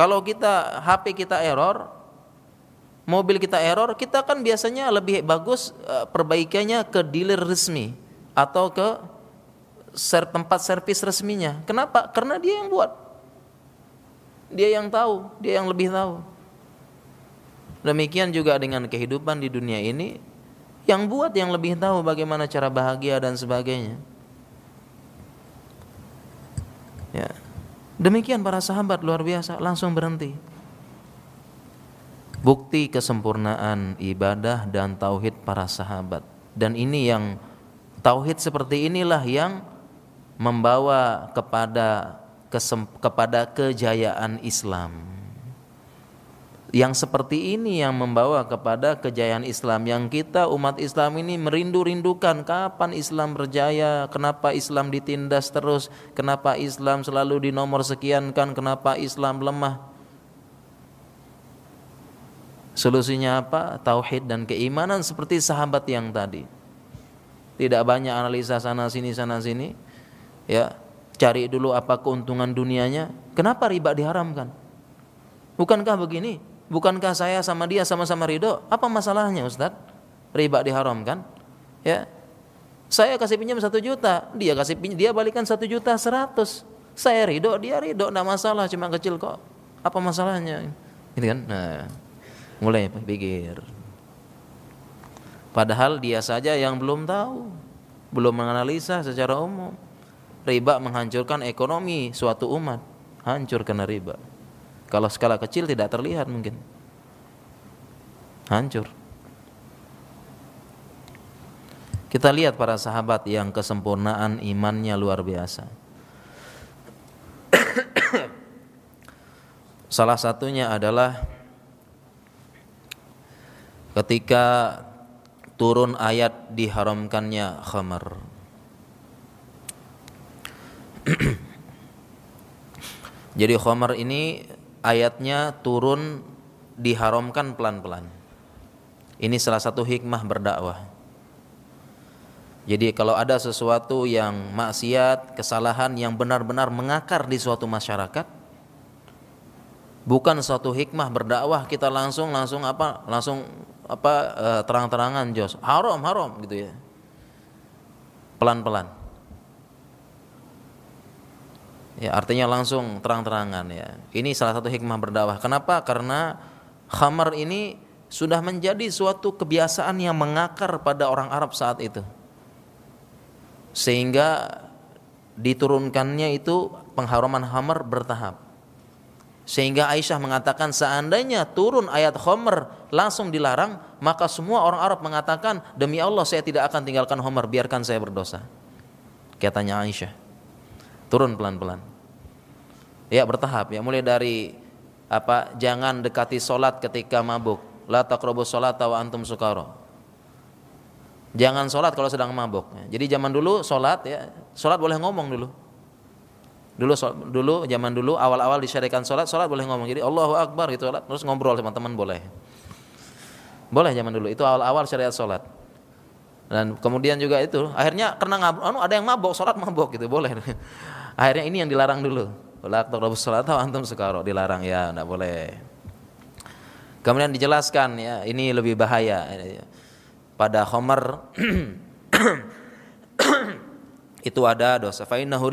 kalau kita HP kita error, mobil kita error, kita kan biasanya lebih bagus uh, perbaikannya ke dealer resmi atau ke tempat servis resminya. Kenapa? Karena dia yang buat. Dia yang tahu, dia yang lebih tahu. Demikian juga dengan kehidupan di dunia ini, yang buat yang lebih tahu bagaimana cara bahagia dan sebagainya. Ya. Demikian para sahabat luar biasa langsung berhenti. Bukti kesempurnaan ibadah dan tauhid para sahabat. Dan ini yang tauhid seperti inilah yang membawa kepada kepada kejayaan Islam yang seperti ini yang membawa kepada kejayaan Islam yang kita umat Islam ini merindu-rindukan kapan Islam berjaya, kenapa Islam ditindas terus, kenapa Islam selalu di nomor sekian kan, kenapa Islam lemah. Solusinya apa? Tauhid dan keimanan seperti sahabat yang tadi. Tidak banyak analisa sana sini sana sini. Ya, cari dulu apa keuntungan dunianya. Kenapa riba diharamkan? Bukankah begini? Bukankah saya sama dia sama-sama ridho? Apa masalahnya Ustaz? Riba diharamkan? Ya. Saya kasih pinjam satu juta, dia kasih pinjam, dia balikan satu juta seratus. Saya ridho, dia ridho, tidak masalah, cuma kecil kok. Apa masalahnya? Gitu kan? Nah, mulai pikir. Padahal dia saja yang belum tahu, belum menganalisa secara umum. Riba menghancurkan ekonomi suatu umat, hancur karena riba. Kalau skala kecil tidak terlihat mungkin. Hancur. Kita lihat para sahabat yang kesempurnaan imannya luar biasa. Salah satunya adalah ketika turun ayat diharamkannya khamar. Jadi khamar ini ayatnya turun diharamkan pelan-pelan. Ini salah satu hikmah berdakwah. Jadi kalau ada sesuatu yang maksiat, kesalahan yang benar-benar mengakar di suatu masyarakat, bukan suatu hikmah berdakwah kita langsung langsung apa langsung apa uh, terang-terangan jos haram haram gitu ya pelan-pelan ya artinya langsung terang-terangan ya. Ini salah satu hikmah berdakwah. Kenapa? Karena khamar ini sudah menjadi suatu kebiasaan yang mengakar pada orang Arab saat itu. Sehingga diturunkannya itu pengharaman khamar bertahap. Sehingga Aisyah mengatakan seandainya turun ayat Homer langsung dilarang, maka semua orang Arab mengatakan demi Allah saya tidak akan tinggalkan Homer, biarkan saya berdosa. Katanya Aisyah. Turun pelan-pelan. Ya bertahap ya, mulai dari apa jangan dekati solat ketika mabuk. La taqrabu solat wa antum sukaro. Jangan solat kalau sedang mabuk. Jadi zaman dulu solat ya, solat boleh ngomong dulu. Dulu dulu zaman dulu awal-awal disyariatkan sholat, sholat boleh ngomong. Jadi Allahu Akbar gitu, terus ngobrol sama teman boleh. Boleh zaman dulu. Itu awal-awal syariat sholat. Dan kemudian juga itu, akhirnya karena ngab, anu ada yang mabok, sholat mabok gitu, boleh. Akhirnya ini yang dilarang dulu. Wala sholat atau antum sekaro dilarang ya, enggak boleh. Kemudian dijelaskan ya, ini lebih bahaya. Pada Homer itu ada dosa fa innahu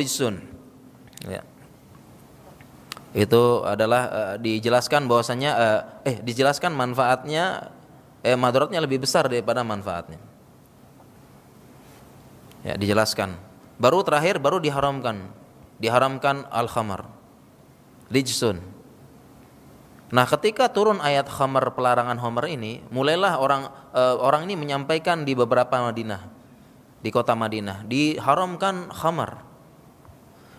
Ya. Itu adalah uh, dijelaskan bahwasanya uh, eh dijelaskan manfaatnya eh madaratnya lebih besar daripada manfaatnya. Ya, dijelaskan. Baru terakhir baru diharamkan. Diharamkan al-khamar. Rijsun. Nah, ketika turun ayat khamar pelarangan khamar ini, mulailah orang uh, orang ini menyampaikan di beberapa Madinah, di kota Madinah, diharamkan khamar.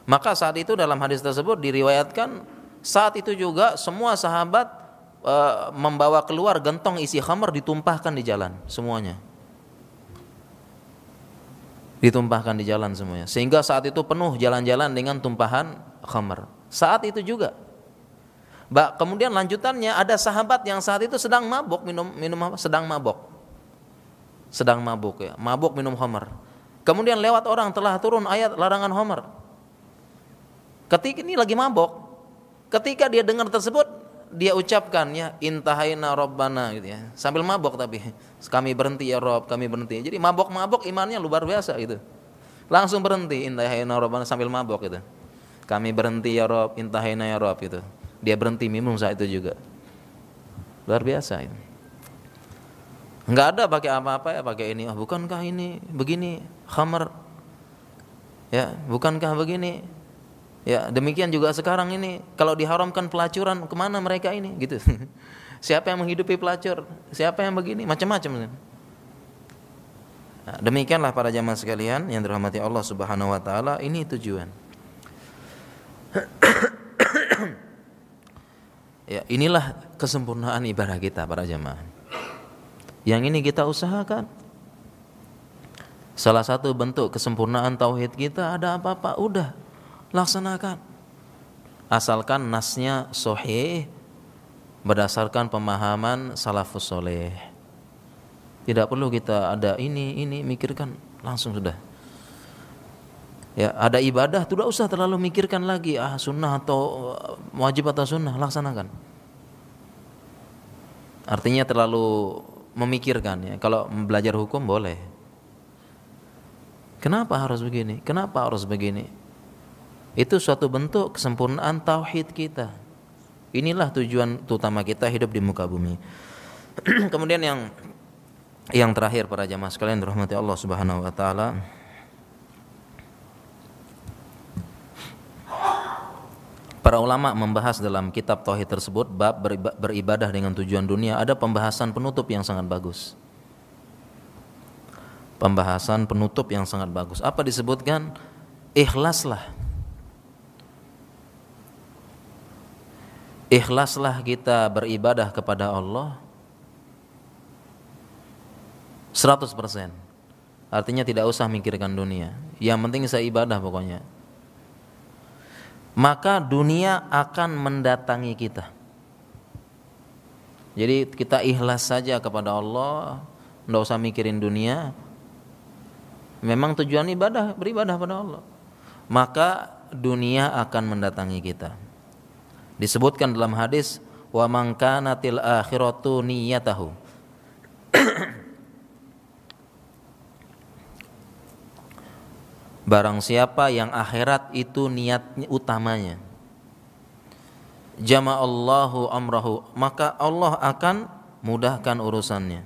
Maka saat itu dalam hadis tersebut diriwayatkan saat itu juga semua sahabat e, membawa keluar gentong isi khamar ditumpahkan di jalan semuanya. Ditumpahkan di jalan semuanya. Sehingga saat itu penuh jalan-jalan dengan tumpahan khamar. Saat itu juga Ba, kemudian lanjutannya ada sahabat yang saat itu sedang mabuk minum minum sedang mabuk. Sedang mabuk ya, mabuk minum khamar. Kemudian lewat orang telah turun ayat larangan khamar. Ketika ini lagi mabok, ketika dia dengar tersebut, dia ucapkan ya intahaina robbana gitu ya. Sambil mabok tapi kami berhenti ya Rob, kami berhenti. Jadi mabok-mabok imannya luar biasa gitu. Langsung berhenti intahaina robbana sambil mabok gitu. Kami berhenti ya Rob, intahaina ya Rob gitu. Dia berhenti minum saat itu juga. Luar biasa itu. Enggak ada pakai apa-apa ya pakai ini. Oh, bukankah ini begini khamar? Ya, bukankah begini Ya, demikian juga sekarang ini kalau diharamkan pelacuran ke mana mereka ini gitu. Siapa yang menghidupi pelacur? Siapa yang begini? Macam-macam. Nah, demikianlah para jamaah sekalian yang dirahmati Allah Subhanahu wa taala, ini tujuan. ya, inilah kesempurnaan ibadah kita para jamaah. Yang ini kita usahakan. Salah satu bentuk kesempurnaan tauhid kita ada apa-apa udah laksanakan. Asalkan nasnya sohih berdasarkan pemahaman salafus soleh. Tidak perlu kita ada ini, ini, mikirkan langsung sudah. Ya, ada ibadah tidak usah terlalu mikirkan lagi ah sunnah atau wajib atau sunnah laksanakan. Artinya terlalu memikirkan ya. Kalau belajar hukum boleh. Kenapa harus begini? Kenapa harus begini? Itu suatu bentuk kesempurnaan tauhid kita. Inilah tujuan utama kita hidup di muka bumi. Kemudian yang yang terakhir para jamaah sekalian rahmati Allah Subhanahu wa taala. Para ulama membahas dalam kitab tauhid tersebut bab beribadah dengan tujuan dunia ada pembahasan penutup yang sangat bagus. Pembahasan penutup yang sangat bagus. Apa disebutkan? Ikhlaslah ikhlaslah kita beribadah kepada Allah 100% artinya tidak usah mikirkan dunia. Yang penting saya ibadah pokoknya. Maka dunia akan mendatangi kita. Jadi kita ikhlas saja kepada Allah tidak usah mikirin dunia. Memang tujuan ibadah beribadah pada Allah, maka dunia akan mendatangi kita. Disebutkan dalam hadis wa man kanatil akhiratu niyatahu. Barang siapa yang akhirat itu niat utamanya. Jama'allahu amrahu, maka Allah akan mudahkan urusannya.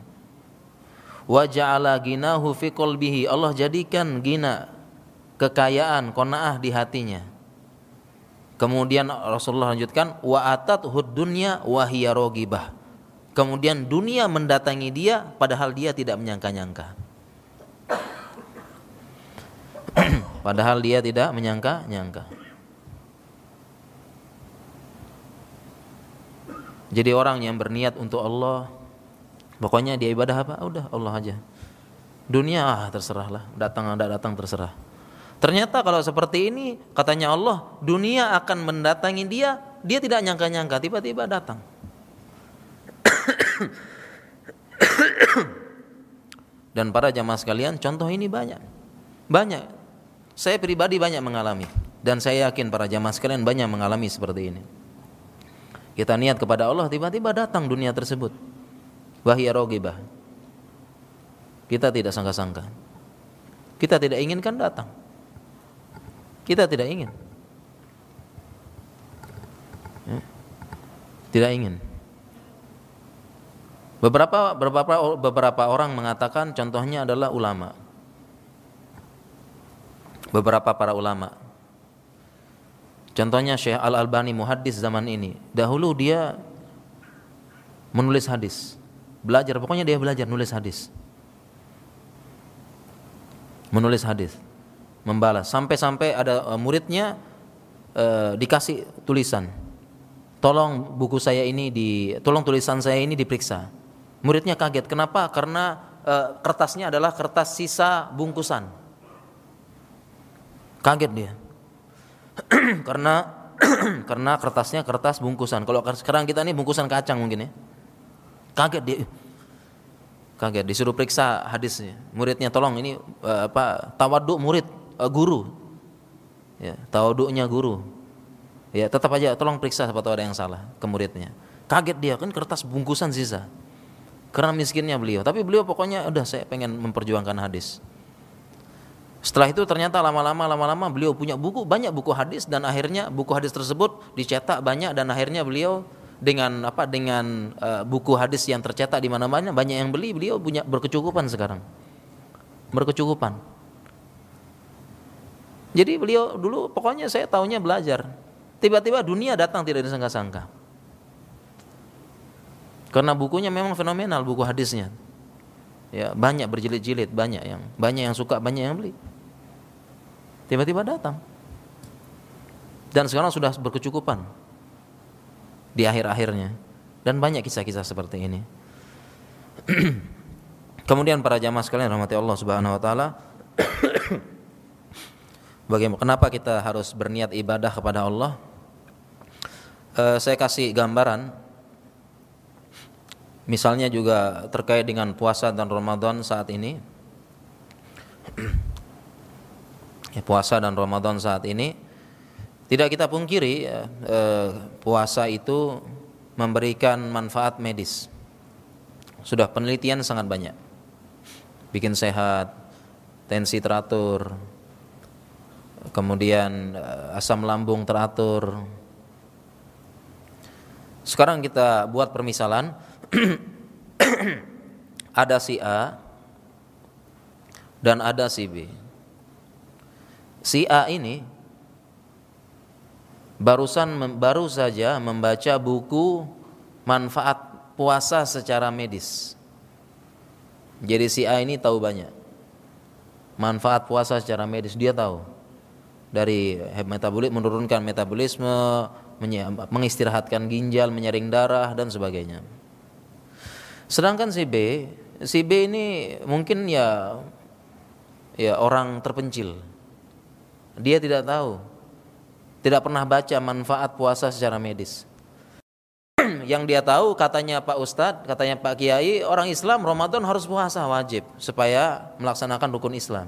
Wa ja'ala ginahu fi qalbihi, Allah jadikan gina kekayaan, qanaah di hatinya. Kemudian Rasulullah lanjutkan wa atat dunya wa hiya rogibah. Kemudian dunia mendatangi dia padahal dia tidak menyangka-nyangka. Padahal dia tidak menyangka-nyangka. Jadi orang yang berniat untuk Allah, pokoknya dia ibadah apa? Udah Allah aja. Dunia ah terserahlah, datang ada datang terserah. Ternyata kalau seperti ini, katanya Allah, dunia akan mendatangi dia, dia tidak nyangka-nyangka, tiba-tiba datang. Dan para jamaah sekalian, contoh ini banyak. Banyak saya pribadi banyak mengalami dan saya yakin para jamaah sekalian banyak mengalami seperti ini. Kita niat kepada Allah tiba-tiba datang dunia tersebut. Wahya rogibah. Kita tidak sangka-sangka. Kita tidak inginkan datang. Kita tidak ingin. Ya. Tidak ingin. Beberapa beberapa beberapa orang mengatakan contohnya adalah ulama beberapa para ulama. Contohnya Syekh Al-Albani muhaddis zaman ini. Dahulu dia menulis hadis. Belajar, pokoknya dia belajar nulis hadis. Menulis hadis. Membalas. Sampai-sampai ada uh, muridnya uh, dikasih tulisan. Tolong buku saya ini di tolong tulisan saya ini diperiksa. Muridnya kaget. Kenapa? Karena uh, kertasnya adalah kertas sisa bungkusan Kaget dia. karena karena kertasnya kertas bungkusan. Kalau sekarang kita ini bungkusan kacang mungkin ya. Kaget dia. Kaget disuruh periksa hadisnya. Muridnya tolong ini apa tawaduk murid uh, guru. Ya, tawaduknya guru. Ya, tetap aja tolong periksa siapa tahu ada yang salah ke muridnya. Kaget dia kan kertas bungkusan sisa. Karena miskinnya beliau, tapi beliau pokoknya udah saya pengen memperjuangkan hadis. Setelah itu ternyata lama-lama lama-lama beliau punya buku banyak buku hadis dan akhirnya buku hadis tersebut dicetak banyak dan akhirnya beliau dengan apa dengan uh, buku hadis yang tercetak di mana-mana banyak yang beli beliau punya berkecukupan sekarang berkecukupan jadi beliau dulu pokoknya saya tahunya belajar. Tiba-tiba dunia datang tidak disangka-sangka. Karena bukunya memang fenomenal buku hadisnya. Ya banyak berjilid-jilid banyak yang banyak yang suka banyak yang beli. Tiba-tiba datang. Dan sekarang sudah berkecukupan. Di akhir-akhirnya. Dan banyak kisah-kisah seperti ini. Kemudian para jamaah sekalian rahmati Allah Subhanahu wa taala bagaimana kenapa kita harus berniat ibadah kepada Allah e, saya kasih gambaran misalnya juga terkait dengan puasa dan Ramadan saat ini ya, puasa dan Ramadan saat ini tidak kita pungkiri eh, puasa itu memberikan manfaat medis. Sudah penelitian sangat banyak. Bikin sehat, tensi teratur, kemudian eh, asam lambung teratur. Sekarang kita buat permisalan ada si A dan ada si B si A ini barusan baru saja membaca buku manfaat puasa secara medis. Jadi si A ini tahu banyak manfaat puasa secara medis dia tahu dari metabolit menurunkan metabolisme, mengistirahatkan ginjal, menyaring darah dan sebagainya. Sedangkan si B, si B ini mungkin ya ya orang terpencil dia tidak tahu. Tidak pernah baca manfaat puasa secara medis. Yang dia tahu katanya Pak Ustadz, katanya Pak Kiai, orang Islam Ramadan harus puasa wajib supaya melaksanakan rukun Islam.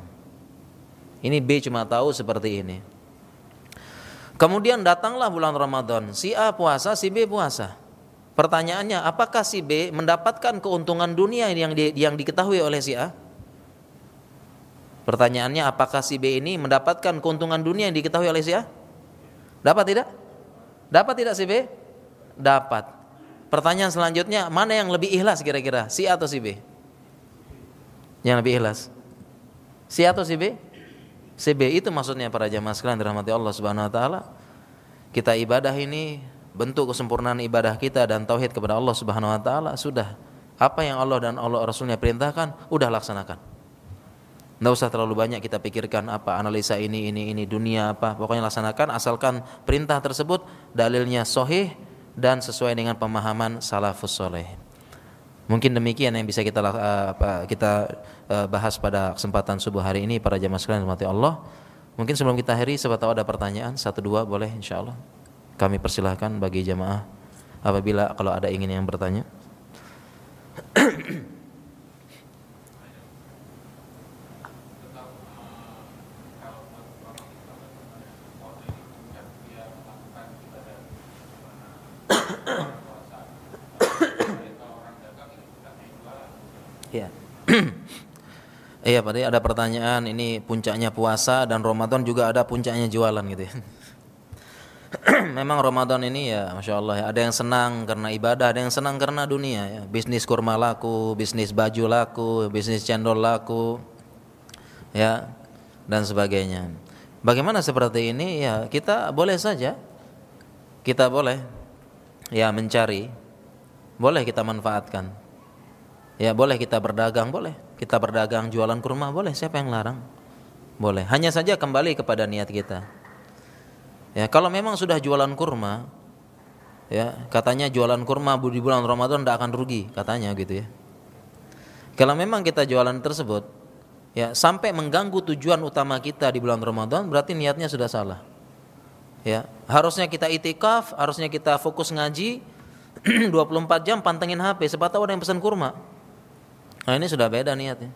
Ini B cuma tahu seperti ini. Kemudian datanglah bulan Ramadan, si A puasa, si B puasa. Pertanyaannya, apakah si B mendapatkan keuntungan dunia yang di, yang diketahui oleh si A? Pertanyaannya, apakah si B ini mendapatkan keuntungan dunia yang diketahui oleh si A? Dapat tidak? Dapat tidak si B? Dapat. Pertanyaan selanjutnya, mana yang lebih ikhlas kira-kira? Si A atau si B? Yang lebih ikhlas. Si A atau si B? B itu maksudnya para jamaah sekalian dirahmati Allah Subhanahu wa taala. Kita ibadah ini bentuk kesempurnaan ibadah kita dan tauhid kepada Allah Subhanahu wa taala sudah apa yang Allah dan Allah Rasulnya perintahkan udah laksanakan. Tidak usah terlalu banyak kita pikirkan apa analisa ini ini ini dunia apa pokoknya laksanakan asalkan perintah tersebut dalilnya sahih dan sesuai dengan pemahaman salafus soleh. Mungkin demikian yang bisa kita uh, kita uh, bahas pada kesempatan subuh hari ini para jamaah sekalian mati Allah. Mungkin sebelum kita akhiri sebab tahu ada pertanyaan satu dua boleh insyaallah. Kami persilahkan bagi jamaah apabila kalau ada ingin yang bertanya. Ya. Iya, Pak, ada pertanyaan ini puncaknya puasa dan Ramadan juga ada puncaknya jualan gitu ya. memang Ramadan ini ya Masya Allah ya, ada yang senang karena ibadah, ada yang senang karena dunia ya. Bisnis kurma laku, bisnis baju laku, bisnis cendol laku, ya dan sebagainya. Bagaimana seperti ini ya kita boleh saja, kita boleh ya mencari, boleh kita manfaatkan. Ya boleh kita berdagang, boleh kita berdagang jualan kurma, boleh siapa yang larang? Boleh. Hanya saja kembali kepada niat kita. Ya, kalau memang sudah jualan kurma, ya katanya jualan kurma di bulan Ramadan tidak akan rugi, katanya gitu ya. Kalau memang kita jualan tersebut, ya sampai mengganggu tujuan utama kita di bulan Ramadan, berarti niatnya sudah salah. Ya, harusnya kita itikaf, harusnya kita fokus ngaji 24 jam pantengin HP, siapa tahu ada yang pesan kurma. Nah, ini sudah beda niatnya.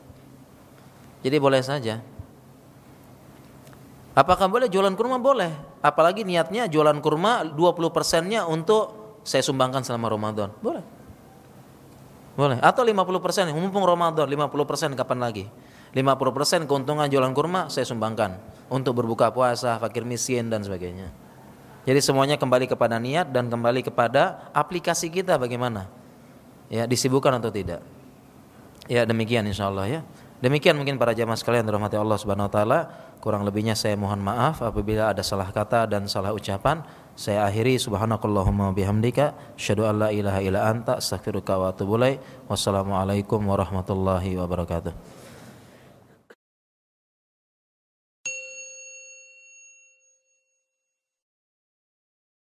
Jadi boleh saja. Apakah boleh jualan kurma? Boleh. Apalagi niatnya jualan kurma 20 persennya untuk saya sumbangkan selama Ramadan. Boleh. Boleh. Atau 50 persen, mumpung Ramadan 50 persen kapan lagi? 50 persen keuntungan jualan kurma saya sumbangkan untuk berbuka puasa, fakir miskin dan sebagainya. Jadi semuanya kembali kepada niat dan kembali kepada aplikasi kita bagaimana. Ya, disibukkan atau tidak. Ya, demikian insyaallah ya. Demikian mungkin para jamaah sekalian dirahmati Allah Subhanahu wa taala. Kurang lebihnya saya mohon maaf apabila ada salah kata dan salah ucapan. Saya akhiri subhanakallahumma bihamdika asyhadu an la ilaha illa anta astaghfiruka wa atubu Wassalamualaikum warahmatullahi wabarakatuh.